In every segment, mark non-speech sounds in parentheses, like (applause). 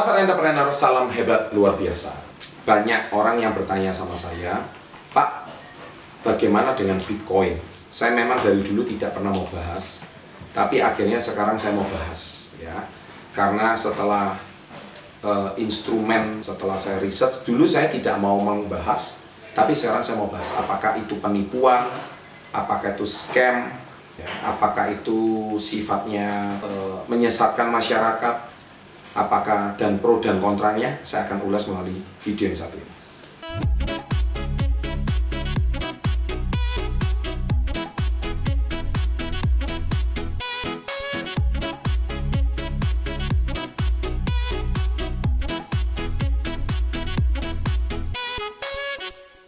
Sahabat entrepreneur, salam hebat luar biasa. Banyak orang yang bertanya sama saya, Pak, bagaimana dengan Bitcoin? Saya memang dari dulu tidak pernah mau bahas, tapi akhirnya sekarang saya mau bahas, ya. Karena setelah uh, instrumen, setelah saya riset, dulu saya tidak mau membahas, tapi sekarang saya mau bahas apakah itu penipuan, apakah itu scam, ya, apakah itu sifatnya uh, menyesatkan masyarakat, apakah dan pro dan kontranya saya akan ulas melalui video yang satu ini.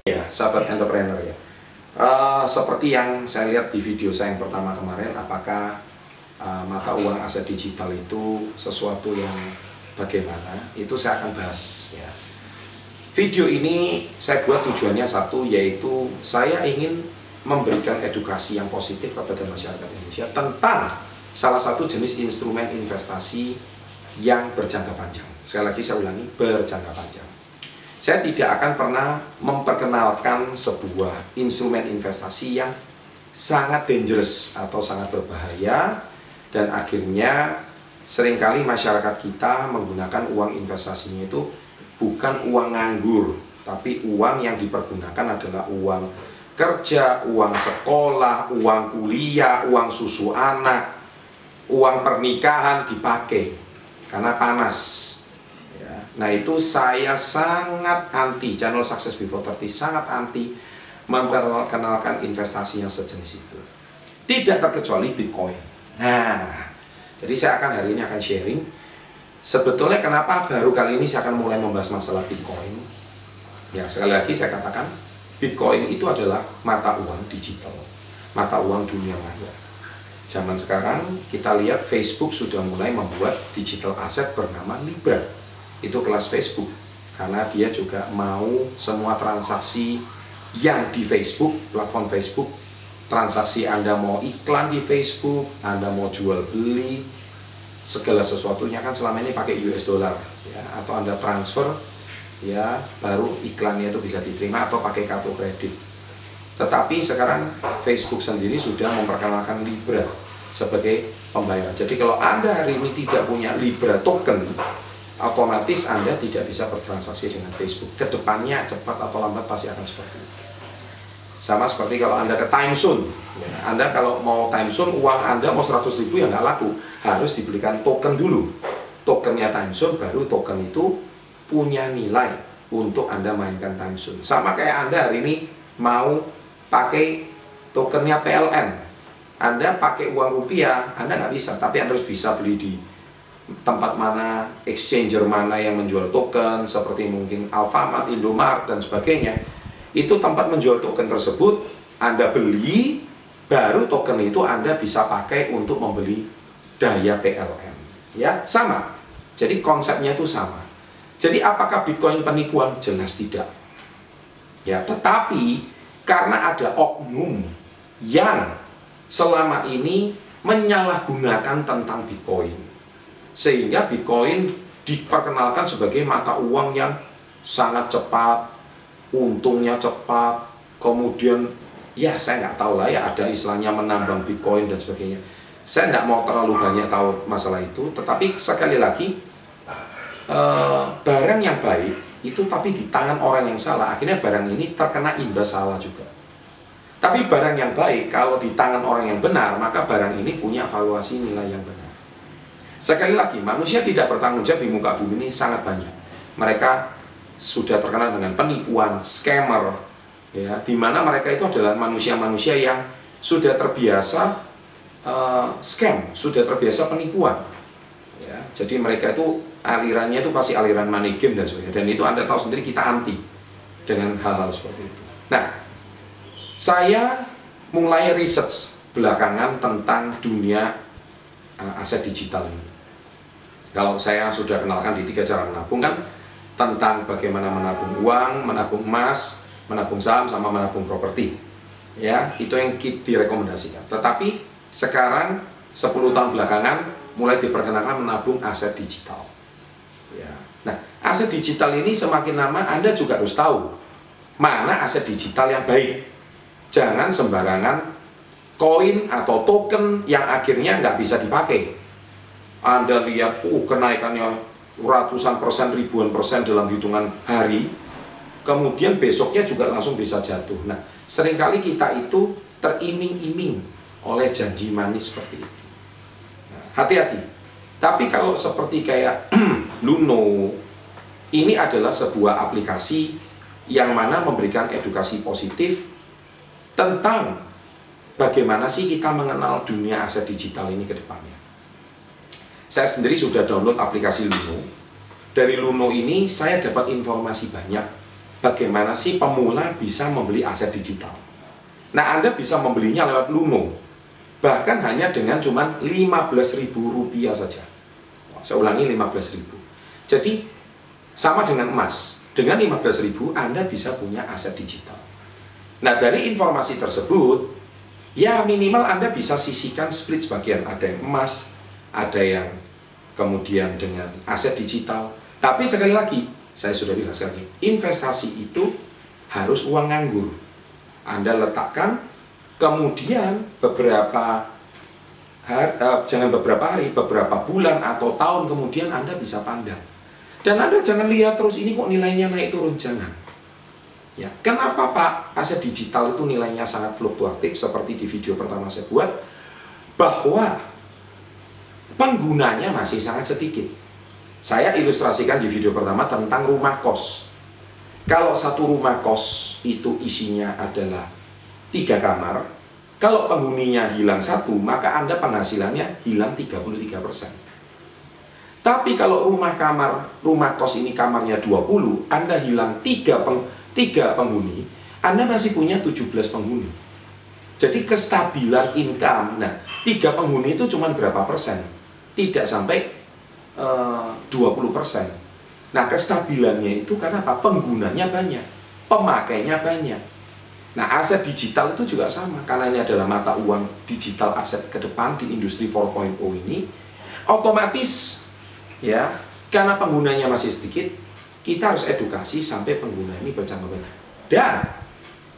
Ya, sahabat entrepreneur ya. Uh, seperti yang saya lihat di video saya yang pertama kemarin, apakah uh, mata uang aset digital itu sesuatu yang bagaimana itu saya akan bahas ya. Video ini saya buat tujuannya satu yaitu saya ingin memberikan edukasi yang positif kepada masyarakat Indonesia tentang salah satu jenis instrumen investasi yang berjangka panjang. Sekali lagi saya ulangi, berjangka panjang. Saya tidak akan pernah memperkenalkan sebuah instrumen investasi yang sangat dangerous atau sangat berbahaya dan akhirnya sering kali masyarakat kita menggunakan uang investasinya itu bukan uang nganggur tapi uang yang dipergunakan adalah uang kerja, uang sekolah, uang kuliah, uang susu anak, uang pernikahan dipakai karena panas. Ya. Nah itu saya sangat anti, channel Success Before 30 sangat anti memperkenalkan investasi yang sejenis itu. Tidak terkecuali Bitcoin. Nah, jadi saya akan hari ini akan sharing sebetulnya kenapa baru kali ini saya akan mulai membahas masalah Bitcoin. Ya, sekali lagi saya katakan Bitcoin itu adalah mata uang digital, mata uang dunia maya. Zaman sekarang kita lihat Facebook sudah mulai membuat digital asset bernama Libra. Itu kelas Facebook karena dia juga mau semua transaksi yang di Facebook, platform Facebook transaksi Anda mau iklan di Facebook, Anda mau jual beli, segala sesuatunya kan selama ini pakai US dollar ya atau Anda transfer ya baru iklannya itu bisa diterima atau pakai kartu kredit. Tetapi sekarang Facebook sendiri sudah memperkenalkan Libra sebagai pembayaran. Jadi kalau Anda hari ini tidak punya Libra token, otomatis Anda tidak bisa bertransaksi dengan Facebook. Ke depannya cepat atau lambat pasti akan seperti itu. Sama seperti kalau Anda ke time zone. Ya, anda kalau mau time zone, uang Anda mau 100 ribu ya nggak laku. Harus dibelikan token dulu. Tokennya time zone, baru token itu punya nilai untuk Anda mainkan time zone. Sama kayak Anda hari ini mau pakai tokennya PLN. Anda pakai uang rupiah, Anda nggak bisa. Tapi Anda harus bisa beli di tempat mana, exchanger mana yang menjual token, seperti mungkin Alfamart, Indomaret, dan sebagainya itu tempat menjual token tersebut Anda beli baru token itu Anda bisa pakai untuk membeli daya PLN ya sama. Jadi konsepnya itu sama. Jadi apakah Bitcoin penipuan? Jelas tidak. Ya tetapi karena ada oknum yang selama ini menyalahgunakan tentang Bitcoin. Sehingga Bitcoin diperkenalkan sebagai mata uang yang sangat cepat untungnya cepat, kemudian ya saya nggak tahu lah ya ada istilahnya menambang bitcoin dan sebagainya. Saya nggak mau terlalu banyak tahu masalah itu, tetapi sekali lagi eh, barang yang baik itu tapi di tangan orang yang salah, akhirnya barang ini terkena imbas salah juga. Tapi barang yang baik kalau di tangan orang yang benar, maka barang ini punya valuasi nilai yang benar. Sekali lagi, manusia tidak bertanggung jawab di muka bumi ini sangat banyak. Mereka sudah terkenal dengan penipuan, scammer, ya, di mana mereka itu adalah manusia-manusia yang sudah terbiasa uh, scam, sudah terbiasa penipuan. Ya, jadi mereka itu alirannya itu pasti aliran money game dan sebagainya. Dan itu anda tahu sendiri kita anti dengan hal-hal seperti itu. Nah, saya mulai research belakangan tentang dunia uh, aset digital ini. Kalau saya sudah kenalkan di tiga cara menabung kan tentang bagaimana menabung uang, menabung emas, menabung saham sama menabung properti. Ya, itu yang direkomendasikan. Tetapi sekarang 10 tahun belakangan mulai diperkenalkan menabung aset digital. Ya, aset digital ini semakin lama Anda juga harus tahu mana aset digital yang baik. Jangan sembarangan koin atau token yang akhirnya nggak bisa dipakai. Anda lihat, uh, kenaikannya ratusan persen, ribuan persen dalam hitungan hari, kemudian besoknya juga langsung bisa jatuh. Nah, sering kali kita itu teriming-iming oleh janji manis seperti itu. Nah, hati-hati. Tapi kalau seperti kayak (clears throat) Luno, ini adalah sebuah aplikasi yang mana memberikan edukasi positif tentang bagaimana sih kita mengenal dunia aset digital ini ke depannya. Saya sendiri sudah download aplikasi Luno. Dari Luno ini saya dapat informasi banyak bagaimana sih pemula bisa membeli aset digital. Nah, Anda bisa membelinya lewat Luno. Bahkan hanya dengan cuma Rp15.000 saja. Saya ulangi 15.000. Jadi sama dengan emas. Dengan 15.000 Anda bisa punya aset digital. Nah, dari informasi tersebut ya minimal Anda bisa sisihkan split sebagian. Ada yang emas, ada yang kemudian dengan aset digital. Tapi sekali lagi, saya sudah bilang sekali, investasi itu harus uang nganggur. Anda letakkan, kemudian beberapa hari, uh, jangan beberapa hari, beberapa bulan atau tahun kemudian Anda bisa pandang. Dan Anda jangan lihat terus ini kok nilainya naik turun, jangan Ya, kenapa Pak aset digital itu nilainya sangat fluktuatif seperti di video pertama saya buat bahwa penggunanya masih sangat sedikit. Saya ilustrasikan di video pertama tentang rumah kos. Kalau satu rumah kos itu isinya adalah tiga kamar, kalau penghuninya hilang satu, maka Anda penghasilannya hilang 33%. Tapi kalau rumah kamar, rumah kos ini kamarnya 20, Anda hilang tiga peng tiga penghuni, Anda masih punya 17 penghuni. Jadi kestabilan income, nah tiga penghuni itu cuma berapa persen? Tidak sampai eh, uh, 20 persen. Nah kestabilannya itu karena apa? Penggunanya banyak, pemakainya banyak. Nah aset digital itu juga sama, karena ini adalah mata uang digital aset ke depan di industri 4.0 ini, otomatis ya karena penggunanya masih sedikit, kita harus edukasi sampai pengguna ini panjang. Dan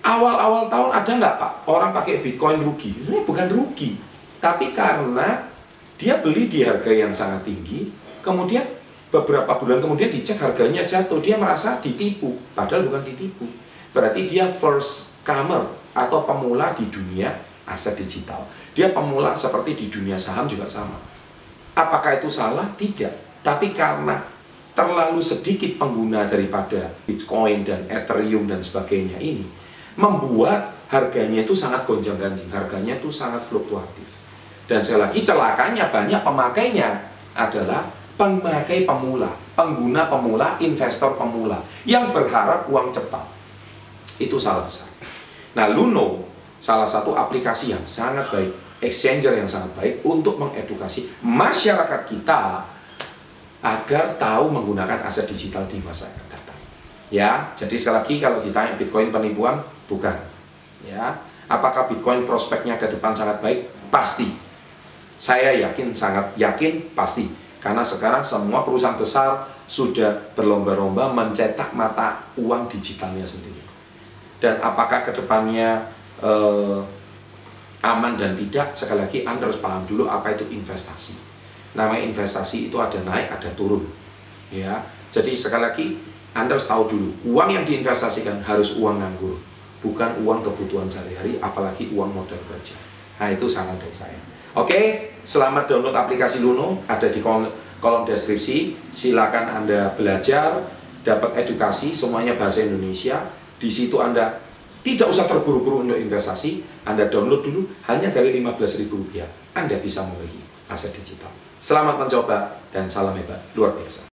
awal-awal tahun ada nggak Pak orang pakai Bitcoin rugi? Ini bukan rugi, tapi karena dia beli di harga yang sangat tinggi, kemudian beberapa bulan kemudian dicek harganya jatuh, dia merasa ditipu, padahal bukan ditipu. Berarti dia first comer atau pemula di dunia aset digital. Dia pemula seperti di dunia saham juga sama. Apakah itu salah? Tidak. Tapi karena terlalu sedikit pengguna daripada Bitcoin dan Ethereum dan sebagainya ini membuat harganya itu sangat gonjang-ganjing, harganya itu sangat fluktuatif. Dan sekali lagi celakanya banyak pemakainya adalah pemakai pemula, pengguna pemula, investor pemula yang berharap uang cepat. Itu salah satu. Nah, Luno salah satu aplikasi yang sangat baik, exchanger yang sangat baik untuk mengedukasi masyarakat kita agar tahu menggunakan aset digital di masa yang akan datang. Ya, jadi sekali lagi kalau ditanya Bitcoin penipuan, bukan. Ya, apakah Bitcoin prospeknya ke depan sangat baik? Pasti. Saya yakin sangat yakin pasti. Karena sekarang semua perusahaan besar sudah berlomba-lomba mencetak mata uang digitalnya sendiri. Dan apakah ke depannya eh, aman dan tidak? Sekali lagi Anda harus paham dulu apa itu investasi nama investasi itu ada naik, ada turun. Ya, jadi sekali lagi Anda harus tahu dulu, uang yang diinvestasikan harus uang nganggur, bukan uang kebutuhan sehari-hari, apalagi uang modal kerja. Nah, itu saran dari saya. Oke, selamat download aplikasi Luno, ada di kolom, kolom deskripsi. Silakan Anda belajar, dapat edukasi, semuanya bahasa Indonesia. Di situ Anda tidak usah terburu-buru untuk investasi, Anda download dulu hanya dari Rp15.000. Anda bisa memiliki aset digital. Selamat mencoba dan salam hebat luar biasa.